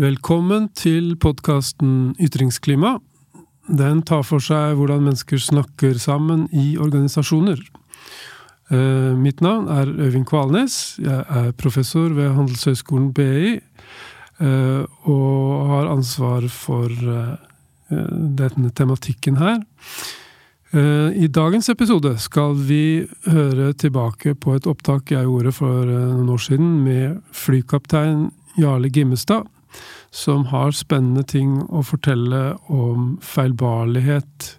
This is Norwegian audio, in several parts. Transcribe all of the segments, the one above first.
Velkommen til podkasten Ytringsklima. Den tar for seg hvordan mennesker snakker sammen i organisasjoner. Eh, mitt navn er Øyvind Kvalnes. Jeg er professor ved Handelshøyskolen BI. Eh, og har ansvar for eh, denne tematikken her. I dagens episode skal vi høre tilbake på et opptak jeg gjorde for noen år siden med flykaptein Jarle Gimmestad som har spennende ting å fortelle om feilbarlighet,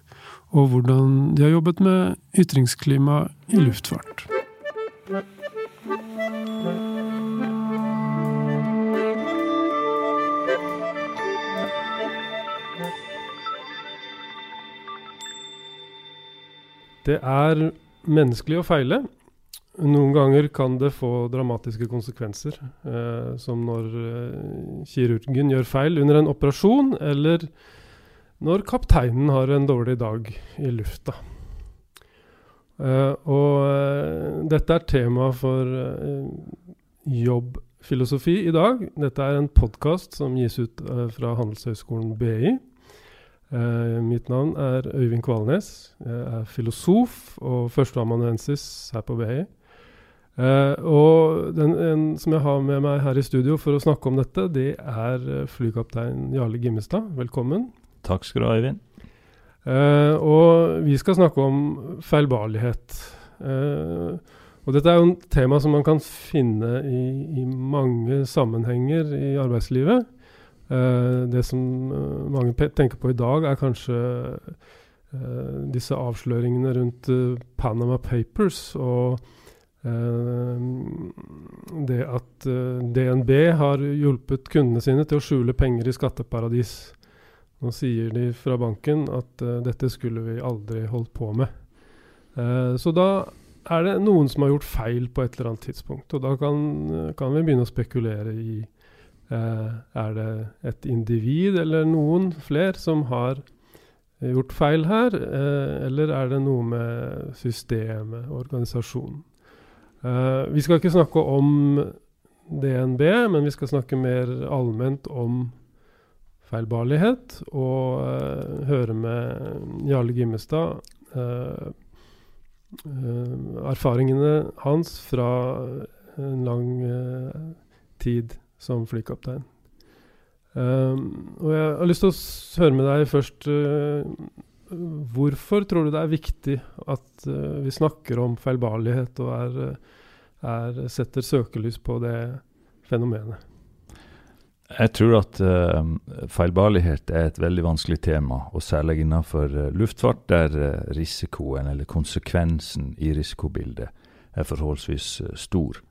og hvordan de har jobbet med ytringsklima i luftfart. Det er menneskelig å feile, noen ganger kan det få dramatiske konsekvenser, eh, som når eh, kirurgen gjør feil under en operasjon, eller når kapteinen har en dårlig dag i lufta. Eh, og eh, dette er tema for eh, jobbfilosofi i dag. Dette er en podkast som gis ut eh, fra Handelshøyskolen BI. mitt navn er Øyvind Kvalnes. Jeg er filosof og førsteamanuensis her på BI. Uh, og den en, som jeg har med meg her i studio for å snakke om dette, det er uh, flykaptein Jarle Gimmestad. Velkommen. Takk skal du ha, Eivind. Uh, og vi skal snakke om feilbarlighet. og dette er jo en tema som man kan finne i, i mange sammenhenger i arbeidslivet. det som mange tenker på i dag, er kanskje disse avsløringene rundt Panama Papers. og Eh, det at eh, DNB har hjulpet kundene sine til å skjule penger i skatteparadis. Nå sier de fra banken at uh, dette skulle vi aldri holdt på med. Så da er det noen som har gjort feil på et eller annet tidspunkt. Og da kan, kan vi begynne å spekulere i Er det et individ eller noen flere som har gjort feil her? eller er det noe med systemet, organisasjonen? Uh, vi skal ikke snakke om DNB, men vi skal snakke mer allment om feilbarlighet. Og uh, høre med Jarle Gimmestad uh, erfaringene hans fra en lang tid som flykaptein. og jeg har lyst til å høre med deg først Hvorfor tror du det er viktig at uh, vi snakker om feilbarlighet og er, er, setter søkelys på det fenomenet? Jeg tror at uh, feilbarlighet er et veldig vanskelig tema, og særlig innenfor uh, luftfart, der risikoen eller konsekvensen i risikobildet er forholdsvis stor.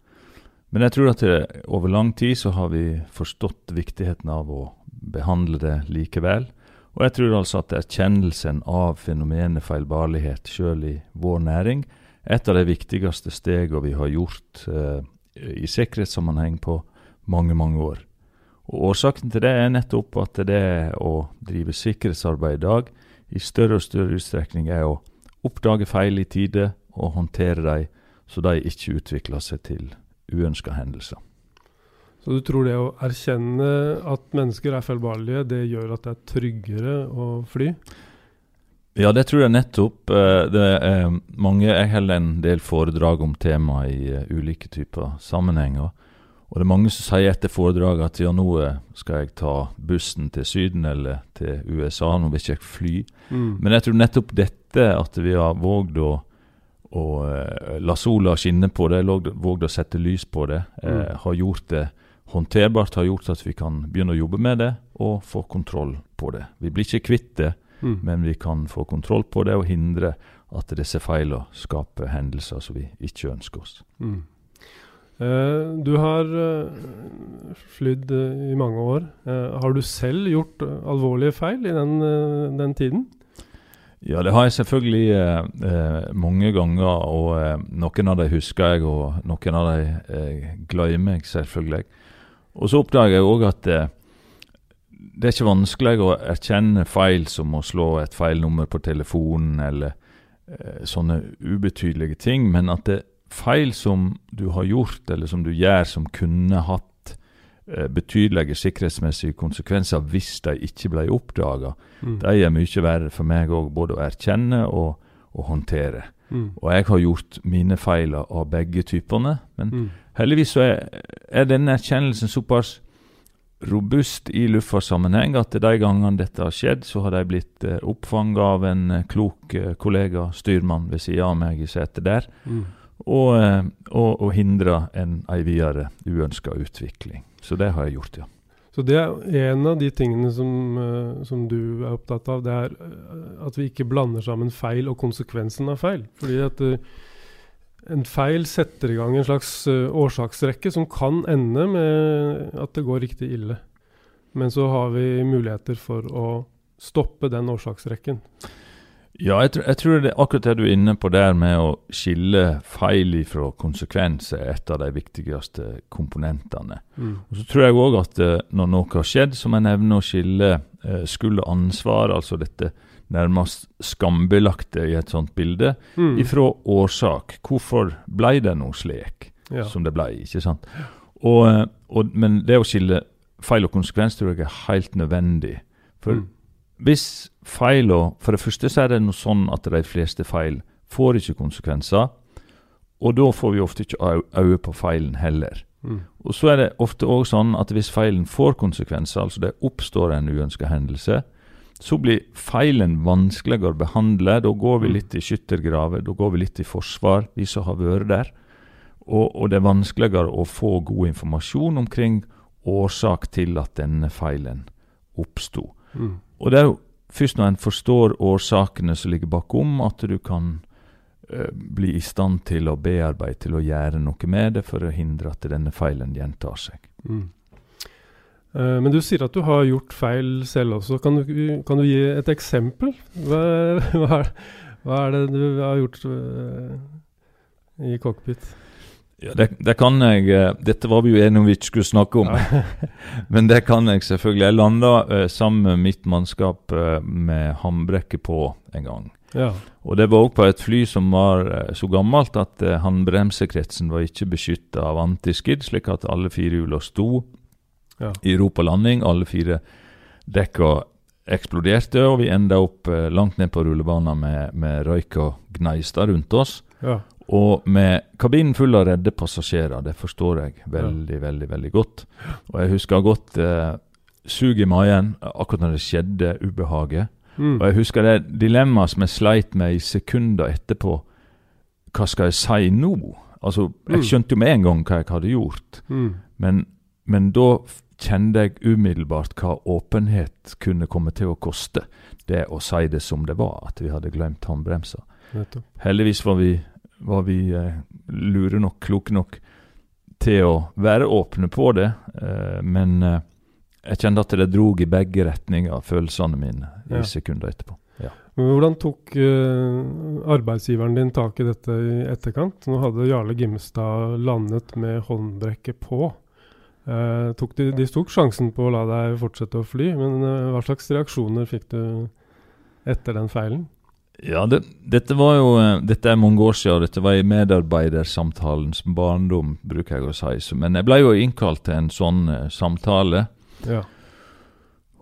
Men jeg tror at over lang tid så har vi forstått viktigheten av å behandle det likevel og jeg tror altså at erkjennelsen av fenomenet feilbarlighet sjøl i vår næring et av de viktigste stegene vi har gjort eh, i sikkerhetssammenheng på mange, mange år. Og Årsaken til det er nettopp at det å drive sikkerhetsarbeid i dag i større og større utstrekning er å oppdage feil i tide og håndtere dem så de ikke utvikler seg til uønska hendelser. Så du tror det å erkjenne at mennesker er feilbarlige, det gjør at det er tryggere å fly? Ja, det tror jeg nettopp. Eh, det er mange, Jeg holder en del foredrag om temaet i uh, ulike typer sammenhenger. Og det er mange som sier etter foredraget at ja, nå eh, skal jeg ta bussen til Syden eller til USA, nå vil ikke jeg fly. Mm. Men jeg tror nettopp dette, at vi har vågd å, å la sola skinne på det, vågd å sette lys på det, mm. eh, har gjort det håndterbart har gjort at vi kan begynne å jobbe med det og få kontroll på det. Vi blir ikke kvitt det, mm. men vi kan få kontroll på det og hindre at disse feilene skaper hendelser som vi ikke ønsker oss. Mm. Eh, du har uh, flydd uh, i mange år. har du selv gjort alvorlige feil i den, den, tiden? Ja, det har jeg selvfølgelig mange ganger. Og noen av dem husker jeg, og noen av dem glemmer jeg selvfølgelig. Og så oppdager jeg òg at eh, det er ikke vanskelig å erkjenne feil som å slå et feil nummer på telefonen eller eh, sånne ubetydelige ting, men at det er feil som du har gjort eller som du gjør som kunne hatt eh, betydelige sikkerhetsmessige konsekvenser hvis de ikke ble oppdaga. Mm. De er mye verre for meg òg, både å erkjenne og, og håndtere. Mm. Og jeg har gjort mine feiler av begge typene, men Mm. Heldigvis så er, er denne erkjennelsen såpass robust i luftfartssammenheng at de gangene dette har skjedd, så har de blitt eh, oppfanga av en eh, klok eh, kollega, styrmann ved sida av meg i setet der, Mm. og, eh, og, og hindra en ei videre uønska utvikling. Så det har jeg gjort, ja. Så det er en av de tingene som, eh, som du er opptatt av. Det er eh, at vi ikke blander sammen feil og konsekvensen av feil. Fordi at eh, en feil setter i gang en slags eh, årsaksrekke som kan ende med at det går riktig ille. Men så har vi muligheter for å stoppe den årsaksrekken. Ja, jeg, tr jeg tror det akkurat det du er inne på der med å skille feil fra konsekvenser, er et av de viktigste komponentene. Mm. Og Så tror jeg òg at eh, når noe har skjedd, så må en evne å skille eh, skyld og ansvar, altså dette nærmest skambelagte i et sånt bilde, Mm. ifra årsak. Hvorfor ble det noe slik Ja. som det ble, ikke sant? Og, eh, og, men det å skille feil og konsekvens tror jeg er helt nødvendig. For Mm. hvis feila For det første så er det noe sånn at de fleste feil får ikke konsekvenser. Og da får vi ofte ikke øye på feilen heller. Mm. Og så er det ofte òg sånn at hvis feilen får konsekvenser, altså det oppstår en uønska hendelse, så blir feilen vanskeligere å behandle. Da går vi Mm. litt i skyttergraver, da går vi litt i forsvar, vi som har vært der. Og, og det er vanskeligere å få god informasjon omkring årsak til at denne feilen oppsto. Mm. Og det er jo først når en forstår årsakene som ligger bakom, at du kan eh, bli i stand til å bearbeide, til å gjøre noe med det, for å hindre at denne feilen gjentar seg. Mm. Eh, men du sier at du har gjort feil selv også. Kan du, kan du gi et eksempel? Hva, hva, er, hva er det du har gjort eh, i cockpit? Ja, det, det kan jeg eh, Dette var vi jo enige om vi ikke skulle snakke om, Ja. men det kan jeg selvfølgelig. Jeg landa eh, sammen med mitt mannskap eh, med håndbrekket på en gang. ja. Og det var òg på et fly som var eh, så gammelt at håndbremsekretsen var ikke beskytta av antiskid, slik at alle fire hjula sto Ja. i ro på landing. Alle fire dekka eksploderte, og vi enda opp eh, langt ned på rullebanen med, med røyk og gneister rundt oss. ja. Og med kabinen full av redde passasjerer. Det forstår jeg veldig, veldig veldig godt. Og jeg husker godt eh, suget i magen akkurat når det skjedde ubehaget. Mm. Og jeg husker det dilemmaet som jeg sleit med i sekunder etterpå. Hva skal jeg si nå? Altså, Mm. Jeg skjønte jo med en gang hva jeg hadde gjort, Mm. men, men da kjente jeg umiddelbart hva åpenhet kunne komme til å koste. Det å si det som det var, at vi hadde glemt håndbremsa. Heldigvis var vi, var vi eh, lure nok, kloke nok til å være åpne på det, eh, men eh, jeg kjente at det drog i begge retninger, følelsene mine, i Ja. sekunder etterpå. Men Hvordan tok uh, arbeidsgiveren din tak i dette i etterkant? Nå hadde Jarle Gimstad landet med håndbrekket på. Eh, tok de, de tok sjansen på å la deg fortsette å fly, men uh, hva slags reaksjoner fikk du etter den feilen? Ja, det, dette var jo eh, Dette er mange år siden, dette var i medarbeidersamtalens barndom, bruker jeg å si. Men jeg ble jo innkalt til en sånn uh, samtale. Ja.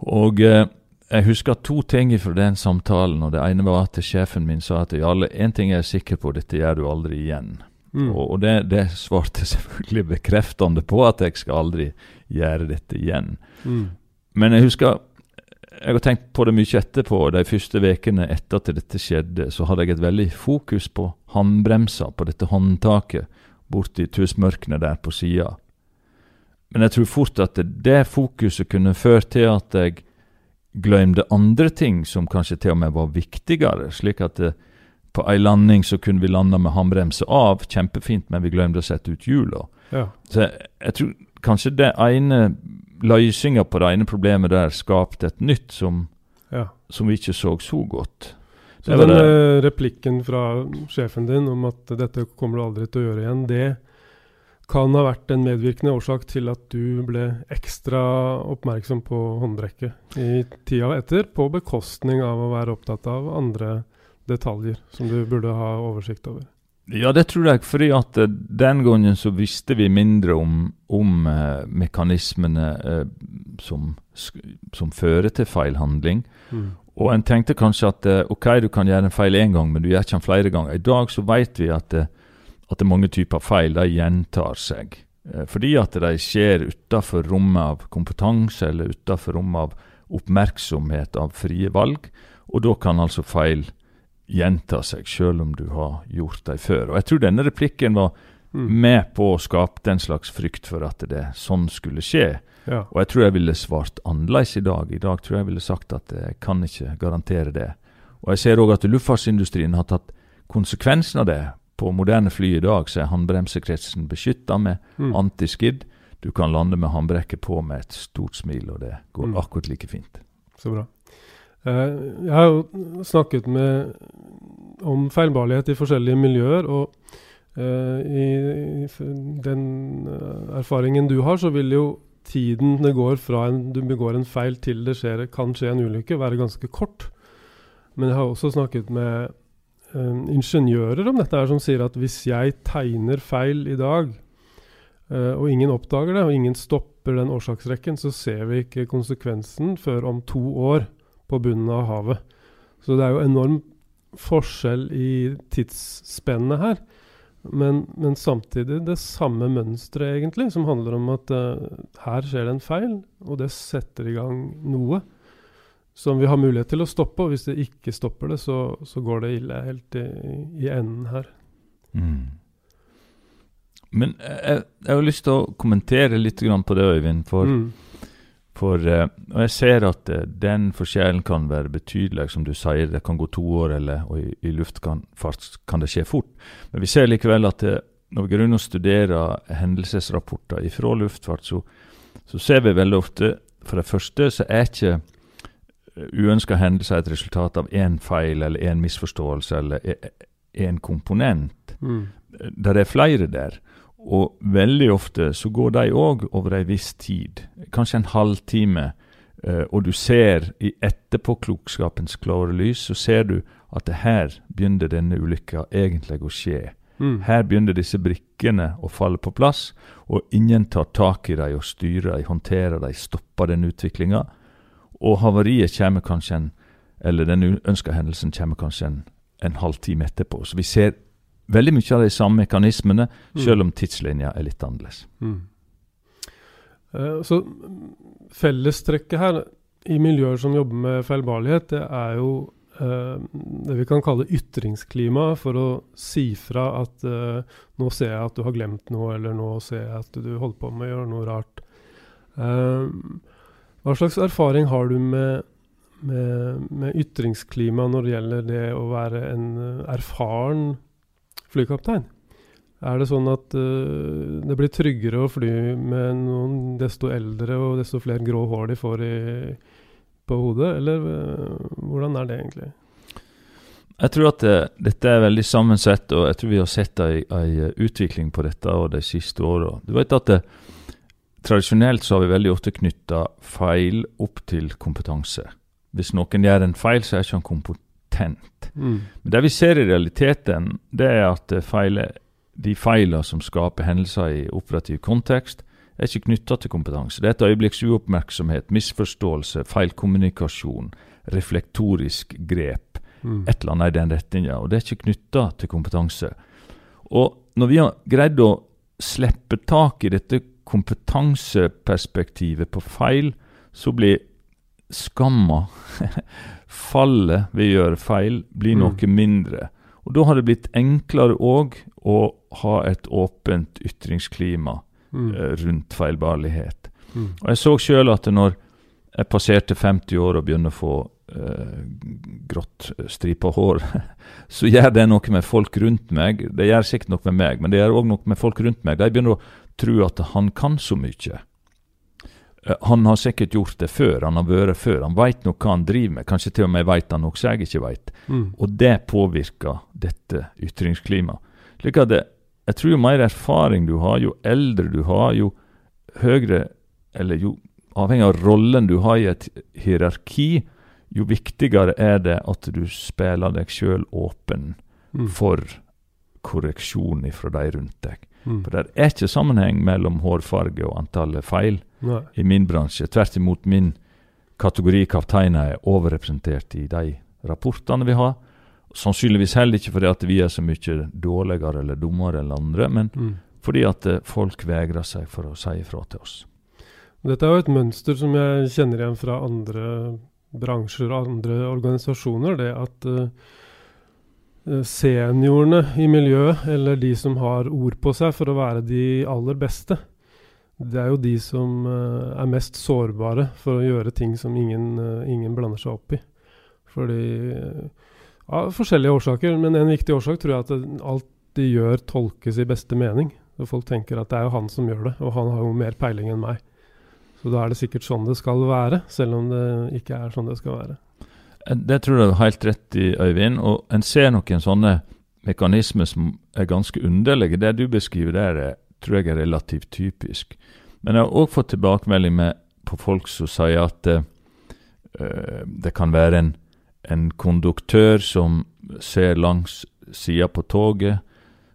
Og jeg husker to ting fra den samtalen. og Det ene var at sjefen min sa at Jarle, én ting er jeg sikker på, dette gjør du aldri igjen. Mm. Og, og det, det svarte selvfølgelig bekreftende på at jeg skal aldri gjøre dette igjen. Mm. Men jeg husker Jeg har tenkt på det mye etterpå. De første ukene etter at dette skjedde, så hadde jeg et veldig fokus på håndbremsa, på dette håndtaket borti tussmørkene der på sida. Men jeg tror fort at det, fokuset kunne ført til at jeg glemte andre ting som kanskje til og med var viktigere. Slik at det, på ei landing så kunne vi lande med håndbremse av, kjempefint, men vi glemte å sette ut hjula. ja. Så jeg, jeg tror kanskje det ene løsninga på det ene problemet der skapte et nytt som, ja. som vi ikke så så godt. Så den det. eh, replikken fra sjefen din om at dette kommer du aldri til å gjøre igjen, det kan ha vært en medvirkende årsak til at du ble ekstra oppmerksom på håndbrekket i tida etter, på bekostning av å være opptatt av andre detaljer som du burde ha oversikt over. Ja, det tror jeg. fordi at uh, den gangen så visste vi mindre om, om eh, mekanismene eh, som, som, fører til feilhandling. Mm. Og en tenkte kanskje at ok, du kan gjøre en feil én gang, men du gjør ikke den flere ganger. I dag så vet vi at, at det er mange typer feil de gjentar seg. fordi at de skjer utenfor rommet av kompetanse eller utenfor rommet av oppmerksomhet av frie valg. Og da kan altså feil gjenta seg, selv om du har gjort dem før. Og Jeg tror denne replikken var mm. med på å skape den slags frykt for at det sånn skulle skje. Ja. Og jeg tror jeg ville svart annerledes i dag. I dag tror jeg ville sagt at jeg kan ikke garantere det. Og jeg ser òg at luftfartsindustrien har tatt konsekvensen av det. På moderne fly i dag så er håndbremsekretsen beskytta med mm. antiskid. Du kan lande med håndbrekket på med et stort smil, og det går mm. akkurat like fint. Så bra. Eh, jeg har jo snakket med, om feilbarlighet i forskjellige miljøer. og uh, i, den uh, erfaringen du har, så vil jo tiden det går fra en, du begår en feil til det skjer, kan skje en ulykke, være ganske kort. Men jeg har også snakket med uh, ingeniører om dette, her, som sier at hvis jeg tegner feil i dag, og ingen oppdager det, og ingen stopper den årsaksrekken, så ser vi ikke konsekvensen før om to år på bunnen av havet. Så det er jo enorm forskjell i tidsspennet her. Men, men, samtidig det samme mønsteret, egentlig, som handler om at uh, her skjer det en feil, og det setter i gang noe som vi har mulighet til å stoppe. Og hvis det ikke stopper det, så, så går det ille helt i, i enden her. Mm. Men jeg, jeg, har lyst til å kommentere litt på det, Øyvind. For mm. For, uh, og Jeg ser at uh, den forskjellen kan være betydelig. Som du sier, det kan gå to år, eller, og i, i luftfart kan det skje fort. Men vi ser likevel at uh, når vi går inn og studerer hendelsesrapporter fra luftfart, så, så, ser vi veldig ofte For det første så er ikke uønska hendelser et resultat av én feil eller én misforståelse eller én komponent. Mm. Der er flere der. Og veldig ofte så går de òg over ei viss tid, kanskje en halvtime. Uh, og du ser i etterpåklokskapens klare lys, så ser du at det her begynner denne ulykka egentlig å skje. Mm. Her begynner disse brikkene å falle på plass, og ingen tar tak i dem og styrer dem, håndterer dem, stopper den utviklinga. Og havariet kommer kanskje en, eller den uønska hendelsen kommer kanskje en, en halvtime etterpå. Så vi ser veldig mye av de samme mekanismene, mm. selv om tidslinja er litt annerledes. Mm. Uh, så fellestrekket her i miljøer som jobber med feilbarlighet, det er jo uh, det vi kan kalle ytringsklima, for å si fra at uh, nå ser jeg at du har glemt noe, eller nå ser jeg at du holder på med å gjøre noe rart. hva slags erfaring har du med med, med, ytringsklima når det gjelder det å være en erfaren flykaptein? Er det sånn at uh, det blir tryggere å fly med noen desto eldre og desto flere grå hår de får i, på hodet, eller uh, hvordan er det egentlig? Jeg tror at det, dette er veldig sammensett, og jeg tror vi har sett en utvikling på dette de siste åra. Du vet at det, Tradisjonelt så har vi veldig ofte knytta feil opp til kompetanse. Hvis noen gjør en feil, så er ikke han kompetent. Mm. Men det vi ser i realiteten, det er at eh, feile, de feilene som skaper hendelser i operativ kontekst, er ikke knytta til kompetanse. Det er et øyeblikks uoppmerksomhet, misforståelse, feilkommunikasjon, reflektorisk grep. Mm. Et eller annet i den retninga. Og det er ikke knytta til kompetanse. Og når vi har greid å slippe tak i dette kompetanseperspektivet på feil, så blir skamma fallet ved å gjøre feil blir mm. noe mindre. Og Da har det blitt enklere òg å ha et åpent ytringsklima mm. eh, rundt feilbarlighet. Mm. Og Jeg så sjøl at når jeg passerte 50 år og begynner å få eh, grått eh, stripa hår, så gjør det noe med folk rundt meg. Det gjør sikkert noe med meg, men det gjør òg noe med folk rundt meg. De begynner å tro at han kan så mye. Eh, han har sikkert gjort det før, han har vært før. Han veit nok hva han driver med. Kanskje til og med veit han noe jeg ikke veit. Mm. Og det påvirker dette ytringsklimaet. Slik at det, jeg tror jo mer erfaring du har, jo eldre du har, jo høyere Eller jo avhengig av rollen du har i et hierarki, jo viktigere er det at du spiller deg sjøl åpen mm. for korreksjon fra de rundt deg. Mm. For det er ikke sammenheng mellom hårfarge og antallet feil Nei. i min bransje. Tvert imot, min kategori kapteiner er overrepresentert i de rapportene vi har. Sannsynligvis heller ikke fordi at vi er så mye dårligere eller dummere enn andre, men Mm. fordi at eh, folk vegrer seg for å si ifra til oss. Dette er jo et mønster som jeg kjenner igjen fra andre bransjer og andre organisasjoner. Det at eh, seniorene i miljøet, eller de som har ord på seg for å være de aller beste, det er jo de som eh, er mest sårbare for å gjøre ting som ingen, eh, ingen blander seg opp i. Fordi eh, Av forskjellige årsaker, men en viktig årsak tror jeg at alt de gjør, tolkes i beste mening. Og folk tenker at det er jo han som gjør det, og han har jo mer peiling enn meg. Så da er det sikkert sånn det skal være, selv om det ikke er sånn det skal være. Det tror jeg du har helt rett i, Øyvind. Og en ser noen sånne mekanismer som er ganske underlige. Det du beskriver der, er, tror jeg er relativt typisk. Men jeg har òg fått tilbakemelding med, på folk som sier at eh, det kan være en, en konduktør som ser langs sida på toget,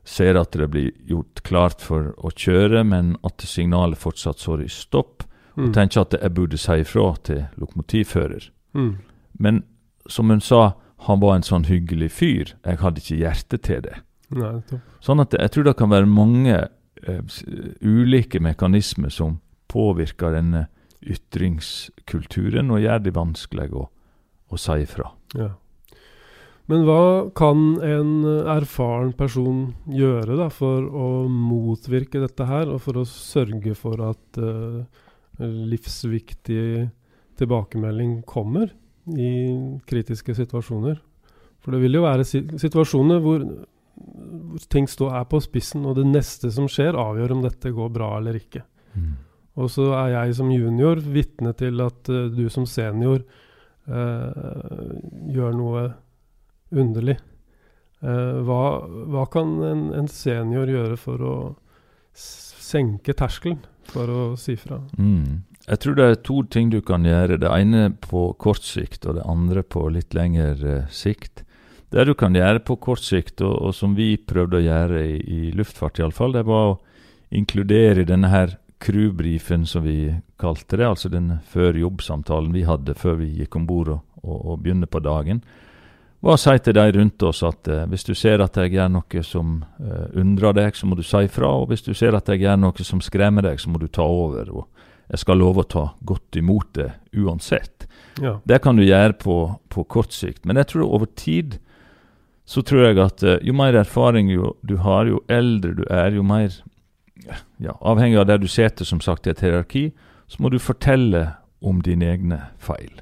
ser at det blir gjort klart for å kjøre, men at signalet fortsatt står i stopp, og Mm. tenker at jeg burde si ifra til lokomotivfører. Mm. Men som hun sa, han var en sånn hyggelig fyr. Jeg hadde ikke hjerte til det. Nei. Sånn at jeg tror det kan være mange ulike mekanismer som påvirker denne ytringskulturen og gjør det vanskelig å, å si ifra. Ja. Men hva kan en eh, erfaren person gjøre da, for å motvirke dette her, og for å sørge for at eh, livsviktig tilbakemelding kommer i kritiske situasjoner? For det vil jo være situasjoner hvor ting står, er på spissen, og det neste som skjer, avgjør om dette går bra eller ikke. Og så er jeg som junior vitne til at uh, du som senior uh, gjør noe underlig. Uh, hva, hva kan en, en senior gjøre for å senke terskelen for å si fra? Mm. Jeg tror det er to ting du kan gjøre. Det ene på kort sikt, og det andre på litt lengre sikt. Det du kan gjøre på kort sikt, og, og som vi prøvde å gjøre i, i luftfart iallfall, det var å inkludere i denne her crewbrifen, som vi kalte det, altså den før jobbsamtalen vi hadde før vi gikk om bord og, og, og begynte på dagen, var å si til de rundt oss at eh, hvis du ser at jeg gjør noe som eh, undrer deg, så må du si fra, og hvis du ser at jeg gjør noe som skremmer deg, så må du ta over. og jeg skal love å ta godt imot det uansett. Ja. Det kan du gjøre på, på kort sikt. Men jeg tror over tid så tror jeg at eh, jo mer erfaring du har, jo eldre du er, jo mer ja, Avhengig av der du sitter, som sagt, i et hierarki, så må du fortelle om dine egne feil.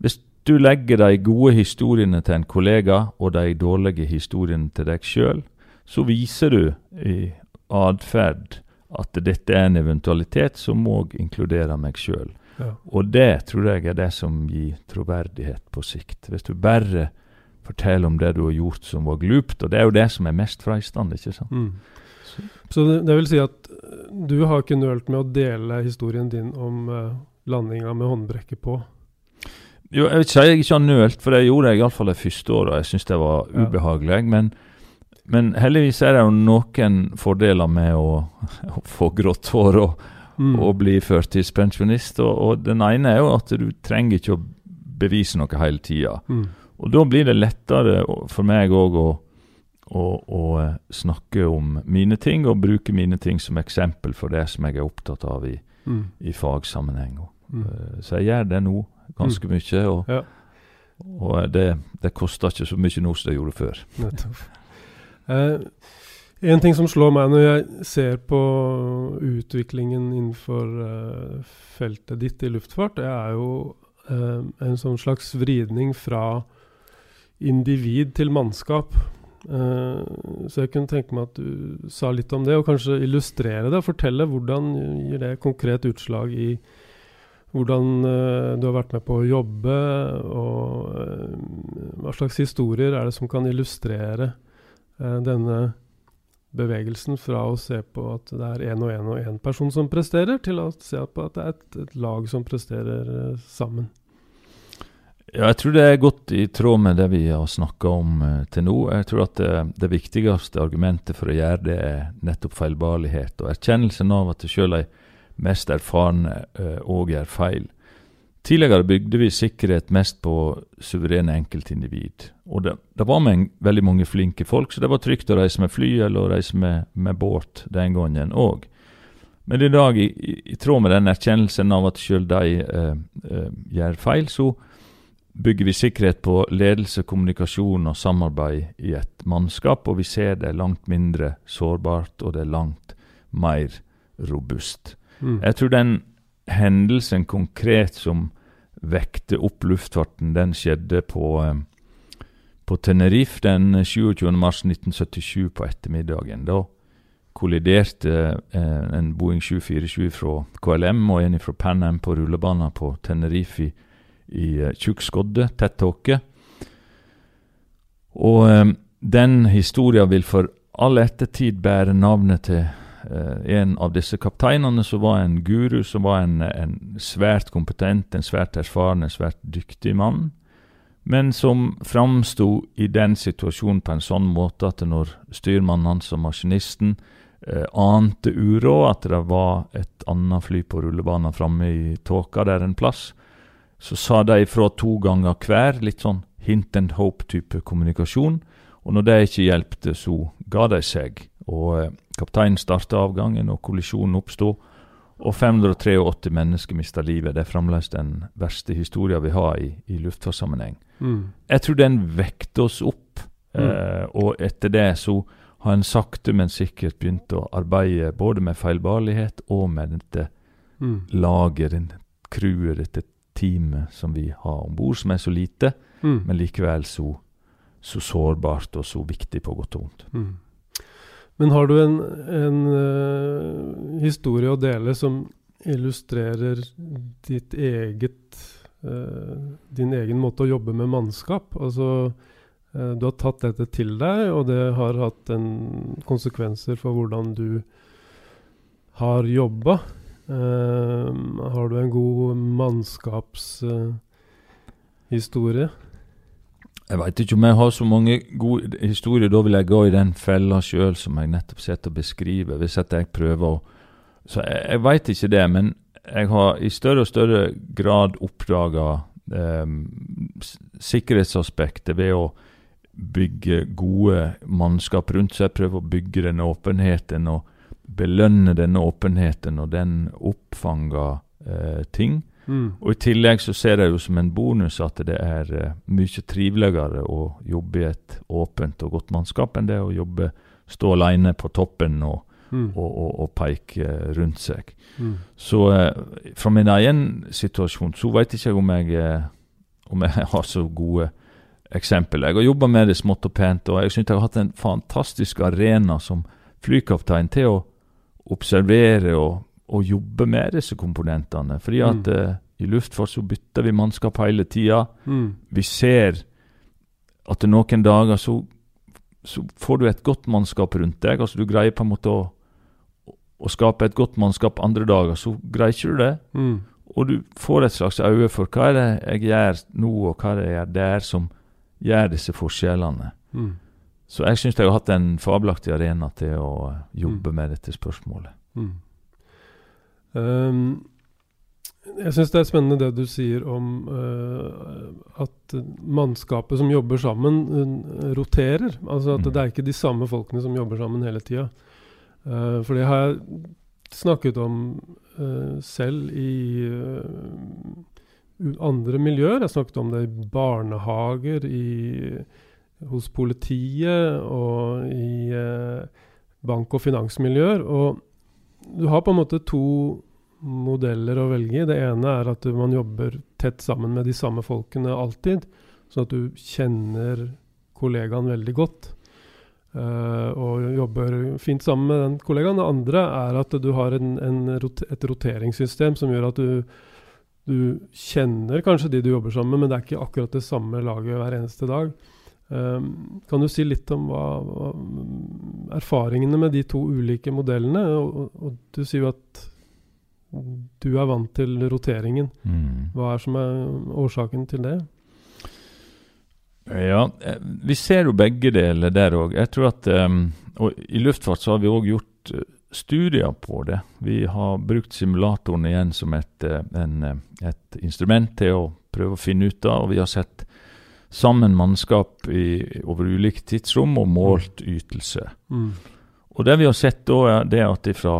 Hvis du legger de gode historiene til en kollega og de dårlige historiene til deg sjøl, så viser du i atferd at dette er en eventualitet som òg inkluderer meg sjøl. Ja. Og det tror jeg er det som gir troverdighet på sikt. Hvis du bare forteller om det du har gjort som var glupt, og det er jo det som er mest freistende, ikke sant? Mm. Så det, det vil si at eh, du har ikke nølt med å dele historien din om uh, landinga med håndbrekket på? Jo, jeg vil ikke si jeg ikke har nølt, for det gjorde jeg iallfall det første året, jeg syns det var ubehagelig. Men, men heldigvis er det jo noen fordeler med å, å få grått hår og, Mm. og bli førtidspensjonist, og, og den ene er jo at du trenger ikke å bevise noe hele tida. Mm. Og da blir det lettere for meg òg å, å, å eh, snakke om mine ting, og bruke mine ting som eksempel for det som jeg er opptatt av i, Mm. i fagsammenheng. Mm. eh, Så jeg gjør det nå ganske mye, og, Ja. og det, det koster ikke så mye nå som det gjorde før. Nettopp. Eh, en ting som slår meg når jeg ser på utviklingen innenfor eh, feltet ditt i luftfart, det er jo eh, en sånn slags vridning fra individ til mannskap. Uh, så jeg kunne tenke meg at du sa litt om det, og kanskje illustrere det. Fortelle hvordan gir det konkret utslag i hvordan uh, du har vært med på å jobbe, og uh, hva slags historier er det som kan illustrere denne bevegelsen fra å se på at det er én og én og én person som presterer, til å se på at det er et, et lag som presterer sammen. Ja, jeg tror det er godt i tråd med det vi har snakka om uh, til nå. Jeg tror at det, det, viktigste argumentet for å gjøre det, er nettopp feilbarlighet og erkjennelsen av at sjøl de mest erfarne òg uh, gjør feil. Tidligere bygde vi sikkerhet mest på suverene enkeltindivid. Og det, det var med veldig mange flinke folk, så det var trygt å reise med fly eller å reise med, med båt den gangen òg. Men i dag, i, i, tråd med den erkjennelsen av at sjøl de eh, eh, gjør feil, så bygger vi sikkerhet på ledelse, kommunikasjon og samarbeid i et mannskap, og vi ser det langt mindre sårbart, og det er langt mer robust. Mm. Jeg tror den hendelsen konkret som vekte opp luftfarten, den skjedde på, eh, på Tenerife den 27. mars 1977 på ettermiddagen. Da kolliderte eh, en Boeing 747 fra KLM og en fra Pan Am på rullebanen på Tenerife i, i uh, tjukk skodde, tett tåke. Og eh, den historien vil for all ettertid bære navnet til eh, en av disse kapteinene, som var en guru, som var en, en svært kompetent, en svært erfaren, en svært dyktig mann men som framsto i den situasjonen på en sånn måte at når styrmannen hans og maskinisten eh, ante uråd, at det var et annet fly på rullebanen framme i tåka der en plass. Så sa de ifra to ganger hver, litt sånn hint and hope-type kommunikasjon. Og når det ikke hjelpte, så ga de seg. Og eh, kapteinen starta avgangen, og kollisjonen oppsto. Og 583 mennesker mista livet. Det er fremdeles den verste historien vi har i, i luftfartssammenheng. Mm. Jeg tror den vekte oss opp, mm. eh, og etter det så har en sakte, men sikkert begynt å arbeide både med feilbarlighet og med dette mm. laget, dette crewet, dette teamet som vi har om bord, som er så lite, mm. men likevel så, så, sårbart og så viktig på godt og vondt. Mm. Men har du en, en uh, historie å dele som illustrerer ditt eget uh, din egen måte å jobbe med mannskap? Altså uh, du har tatt dette til deg, og det har hatt en konsekvenser for hvordan du har jobba. Uh, har du en god mannskapshistorie? Uh, jeg veit ikke om jeg har så mange gode historier. Da vil jeg gå i den fella sjøl som jeg nettopp sitter og beskriver. Hvis jeg prøver å Så jeg, jeg veit ikke det, men jeg har i større og større grad oppdaga eh, sikkerhetsaspektet ved å bygge gode mannskap rundt seg, prøve å bygge den åpenheten og belønne denne åpenheten og den oppfanger eh, ting. Mm. Og I tillegg så ser jeg jo som en bonus at det er eh, mye triveligere å jobbe i et åpent og godt mannskap enn det å jobbe stå alene på toppen og, mm. og, og, og peke eh, rundt seg. Mm. Så eh, fra min egen situasjon så vet ikke jeg om jeg, eh, om jeg har så gode eksempel. Jeg har jobba med det smått og pent, og jeg syns jeg har hatt en fantastisk arena som flykaptein til å observere og, og jobbe med disse komponentene. Fordi at mm. uh, i luftfart så bytter vi mannskap hele tida. Mm. Vi ser at noen dager så, så, får du et godt mannskap rundt deg. altså Du greier på en måte å, å skape et godt mannskap andre dager, så greier ikke du det. Mm. Og du får et slags øye for hva er det jeg gjør nå, og hva er det jeg gjør der som gjør disse forskjellene. Mm. Så jeg syns jeg har hatt en fabelaktig arena til å jobbe mm. med dette spørsmålet. Mm. Um, jeg syns det er spennende det du sier om uh, at mannskapet som jobber sammen, uh, roterer. Altså at mm. det er ikke de samme folkene som jobber sammen hele tida. Uh, for det har jeg snakket om selv i andre miljøer. Jeg snakket om det i barnehager, i, hos politiet og i eh, bank- og finansmiljøer. Og du har på en måte to modeller å velge i. Det ene er at man jobber tett sammen med de samme folkene alltid, sånn at du kjenner kollegaen veldig godt. Uh, og jobber fint sammen med den kollegaen. Det andre er at du har en, en et roteringssystem som gjør at du du kjenner kanskje de du jobber sammen med, men det er ikke akkurat det samme laget hver eneste dag. Um, kan du si litt om hva, hva, erfaringene med de to ulike modellene? Og, og, du sier jo at du er vant til roteringen. Mm. Hva er som er årsaken til det? Ja, eh, vi ser jo begge deler der òg. Jeg tror at um, Og i luftfart så har vi òg gjort uh, studier på det. Vi har brukt simulatoren igjen som et, uh, en, et, instrument til å prøve å finne ut av, og vi har sett sammen mannskap i, over ulike tidsrom og målt ytelse. Mm. Og det vi har sett da, er det at ifra,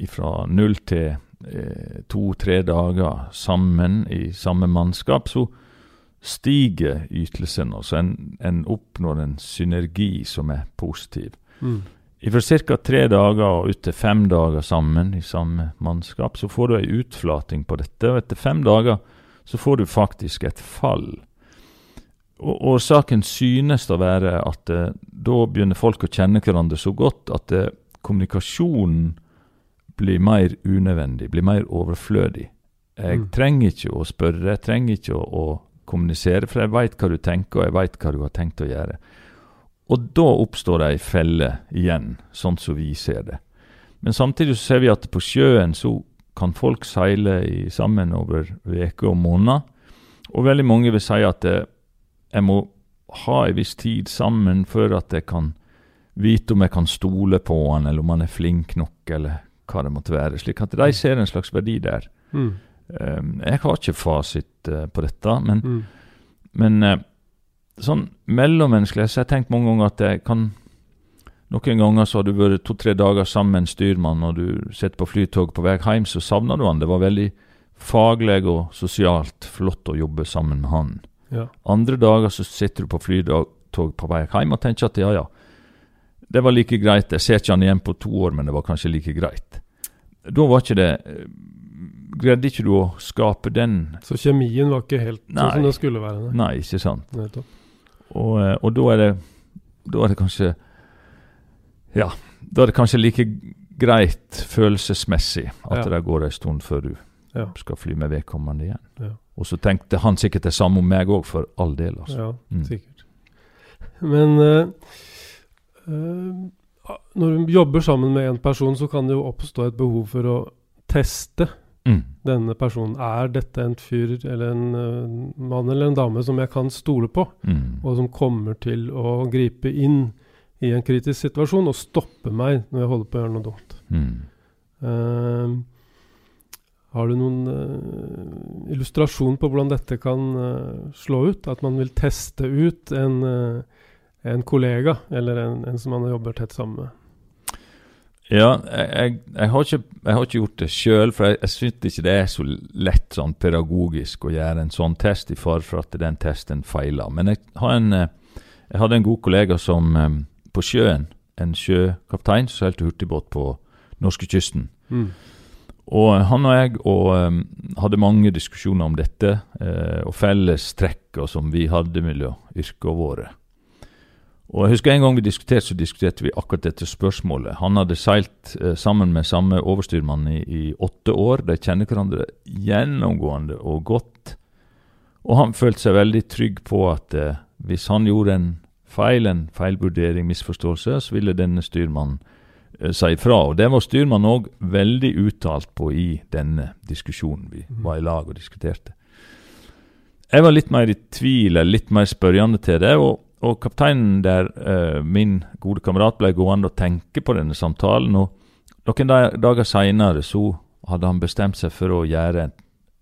ifra null til eh, to-tre dager sammen i samme mannskap, så stiger ytelsen. Altså en, en oppnår en synergi som er positiv. Mm. Fra ca. tre dager og ut til fem dager sammen i samme mannskap, så får du ei utflating på dette. Og etter fem dager så får du faktisk et fall. Og Årsaken synes å være at eh, da begynner folk å kjenne hverandre så godt at eh, kommunikasjonen blir mer unødvendig, blir mer overflødig. Jeg mm. trenger ikke å spørre, jeg trenger ikke å, å kommunisere, for jeg veit hva du tenker, og jeg veit hva du har tenkt å gjøre. Og da oppstår det ei felle igjen, sånn som vi ser det. Men samtidig så ser vi at på sjøen så kan folk seile i, sammen over uker og måneder. Og veldig mange vil si at det, jeg må ha en viss tid sammen før at jeg kan vite om jeg kan stole på han, eller om han er flink nok, eller hva det måtte være. Slik at de ser en slags verdi der. Mm. Um, jeg har ikke fasit uh, på dette, men, mm. men uh, sånn mellommenneskelig så har jeg tenkt mange ganger at jeg kan Noen ganger så har du vært to-tre dager sammen med en styrmann, og du sitter på flytog på vei hjem, så savner du han. Det var veldig faglig og sosialt flott å jobbe sammen med han. Ja. Andre dager så sitter du på flytog på vei hjem og tenker at ja, ja, det var like greit. Jeg ser ikke han igjen på to år, men det var kanskje like greit. Da var ikke det greide ikke du å skape den Så kjemien var ikke helt nei, sånn som det skulle være? Nei, nei ikke sant. Og, eh, og, da er det Da er det kanskje Ja, da er det kanskje like greit følelsesmessig at ja. det går en stund før du ja. skal fly med vedkommende igjen. Ja. Og så tenkte han sikkert det samme om meg òg, for all del. Altså. Ja, mm. sikkert. Men uh, uh, når du jobber sammen med en person, så kan det jo oppstå et behov for å teste Mm. Denne personen, er dette en fyr eller en uh, mann eller en dame som jeg kan stole på, mm. og som kommer til å gripe inn i en kritisk situasjon og stoppe meg når jeg holder på å gjøre noe dumt. Mm. Uh, har du noen uh, illustrasjon på hvordan dette kan slå ut? At man vil teste ut en, en kollega, eller en, en som man jobber tett sammen med? Ja, jeg, jeg, har ikke, jeg, har ikke, gjort det sjøl, for jeg, jeg syns ikke det er så lett sånn pedagogisk å gjøre en sånn test i fare for at den testen feiler. Men jeg, en, jeg, hadde en god kollega som um, på sjøen, en sjøkaptein som seilte hurtigbåt på norskekysten. Mm. Og han og jeg og, um, hadde mange diskusjoner om dette, uh, og felles trekker som vi hadde mellom yrkene våre. Og jeg husker En gang vi diskuterte, så diskuterte vi akkurat dette spørsmålet. Han hadde seilt uh, sammen med samme overstyrmann i, i, åtte år. De kjenner hverandre gjennomgående og godt. Og han følte seg veldig trygg på at uh, hvis han gjorde en feil, en feilvurdering, misforståelse, så ville denne styrmannen eh, si ifra. Og det var styrmannen òg veldig uttalt på i denne diskusjonen. Vi mhm. var i lag og diskuterte. Jeg var litt mer i tvil, litt mer spørrende til det. og og kapteinen der, eh, min gode kamerat, ble gående og tenke på denne samtalen. og Noen dager seinere så hadde han bestemt seg for å gjøre en,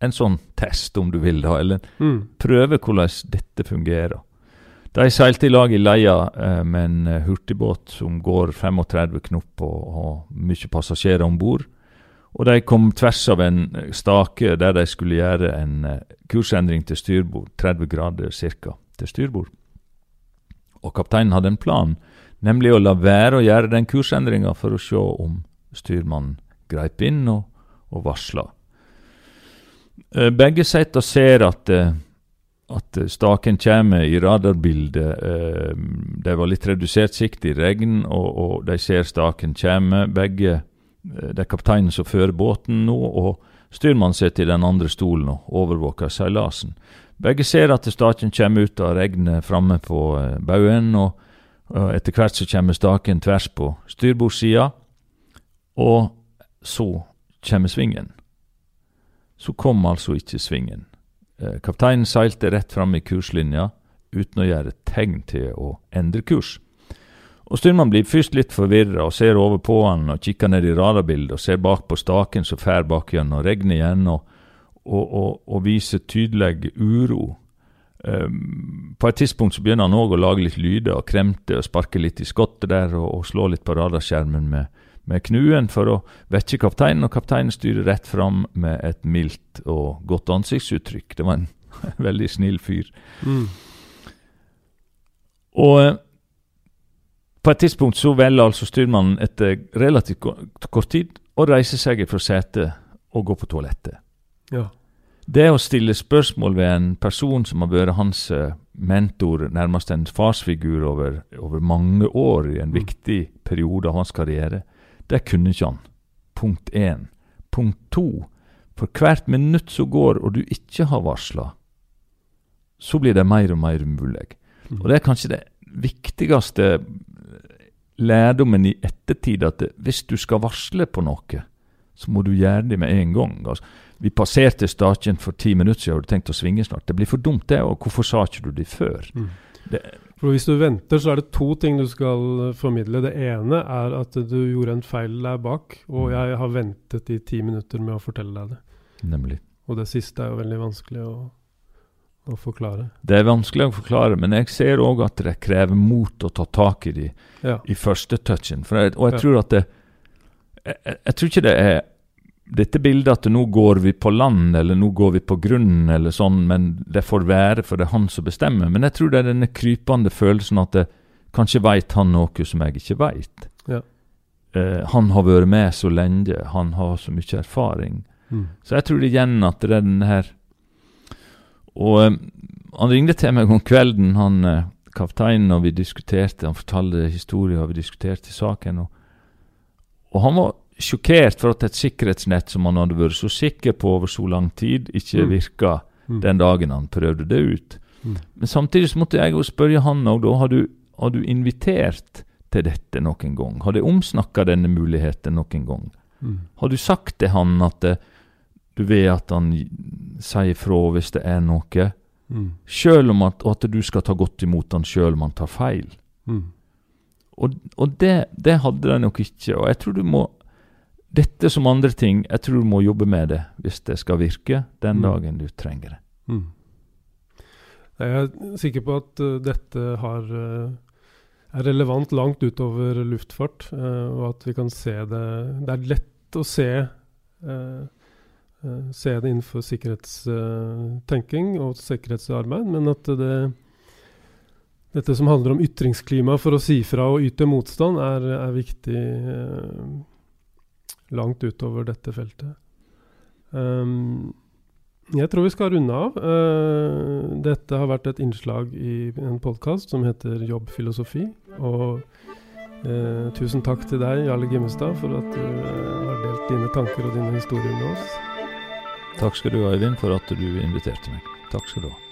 en sånn test, om du vil, da, eller mm. prøve hvordan dette fungerer. De seilte i lag i leia uh, med en uh, hurtigbåt som går 35 knop og har mye passasjerer om bord. Og de kom tvers av en stake der de skulle gjøre en kursendring til styrbord, 30 grader ca. til styrbord. Og kapteinen hadde en plan, nemlig å la være å gjøre den kursendringa for å se om styrmannen greip inn og, og varsla. Eh, begge og ser at, eh, at staken kommer i radarbildet. Eh, det var litt redusert sikt i regn, og, og de ser staken komme. Begge Det er kapteinen som fører båten nå, og styrmannen sitter i den andre stolen og overvåker seilasen. Begge ser at staken kommer ut av regnet framme på uh, baugen, og, etter hvert så kommer staken tvers på styrbordssida, og så kommer svingen. Så kom altså ikke svingen. Uh, kapteinen seilte rett fram i kurslinja, uten å gjøre tegn til å endre kurs. Og Styrman blir først litt forvirra og ser over på han og kikker ned i radarbildet og ser bak på staken som fær bak gjennom regnet igjen, og, og, og, og, viser tydelig uro. Um, på et tidspunkt så begynner han òg å lage litt lyder og kremte og sparke litt i skottet der og, og slå litt på radarskjermen med, med knuen for å vekke kapteinen, og kapteinen styrer rett fram med et mildt og godt ansiktsuttrykk. Det var en veldig snill fyr. Mm. Og eh, på et tidspunkt så velger altså styrmannen etter relativt kort tid å reise seg fra setet og gå på toalettet. Ja. Det å stille spørsmål ved en person som har vært hans eh, mentor, nærmest en farsfigur over, over mange år i en mm. viktig periode av hans karriere, det kunne ikke han. Punkt én. Punkt to. For hvert minutt som går og du ikke har varsla, så blir det mer og mer umulig. Mm. Og det er kanskje det viktigste lærdommen i ettertid, at hvis du skal varsle på noe, så må du gjøre det med en gang. Altså, vi passerte Stakjen for ti minutter siden, og du tenkte å svinge snart. Det blir for dumt, det. Og hvorfor sa ikke du det før? Mm. Det, for Hvis du venter, så er det to ting du skal eh, formidle. Det ene er at du gjorde en feil der bak, og mm. jeg har ventet i ti minutter med å fortelle deg det. Nemlig. Og det siste er jo veldig vanskelig å å forklare? Det er vanskelig å forklare, men jeg ser òg at det krever mot å ta tak i de ja. i første touchen. Jeg, og jeg ja. tror at det jeg, jeg, tror ikke det er dette bildet at nå går vi på land, eller nå går vi på grunnen, eller sånn, men det får være, for det er han som bestemmer. Men jeg tror det er denne krypende følelsen at det, kanskje veit han noe som jeg ikke veit. Ja. Eh, han har vært med så lenge, han har så mye erfaring. Mm. Så jeg tror det igjen at det er denne her og eh, han ringte til meg om kvelden, han eh, kapteinen, og vi diskuterte. Han fortalte historier, og vi diskuterte saken. Og, og, han var sjokkert for at et sikkerhetsnett som han hadde vært så sikker på over så lang tid, ikke mm. virka mm. den dagen han prøvde det ut. Mm. Men samtidig så måtte jeg jo spørre han òg, da. Har du, har du invitert til dette noen gang? Har du omsnakka denne muligheten noen gang? Mm. Har du sagt til han at det, du vet at han sier fra hvis det er noe. Mm. Selv om at, at, du skal ta godt imot han sjøl om han tar feil. Mm. Og, og det, det, hadde de nok ikke. Og jeg tror du må Dette som andre ting, jeg tror du må jobbe med det hvis det skal virke den mm. dagen du trenger det. Mm. Jeg er sikker på at uh, dette har, uh, er relevant langt utover luftfart, uh, og at vi kan se det Det er lett å se se det innenfor sikkerhetstenking og sikkerhetsarbeid, men at det, dette som handler om ytringsklima for å si fra og yte motstand, er, er viktig langt utover dette feltet. Um, jeg tror vi skal runde av. Uh, dette har vært et innslag i en podkast som heter Jobbfilosofi. Og uh, tusen takk til deg, Jarle Gimmestad, for at du uh, har delt dine tanker og dine historier med oss. Takk skal du ha, Øyvind, for at du inviterte meg. Takk skal du ha.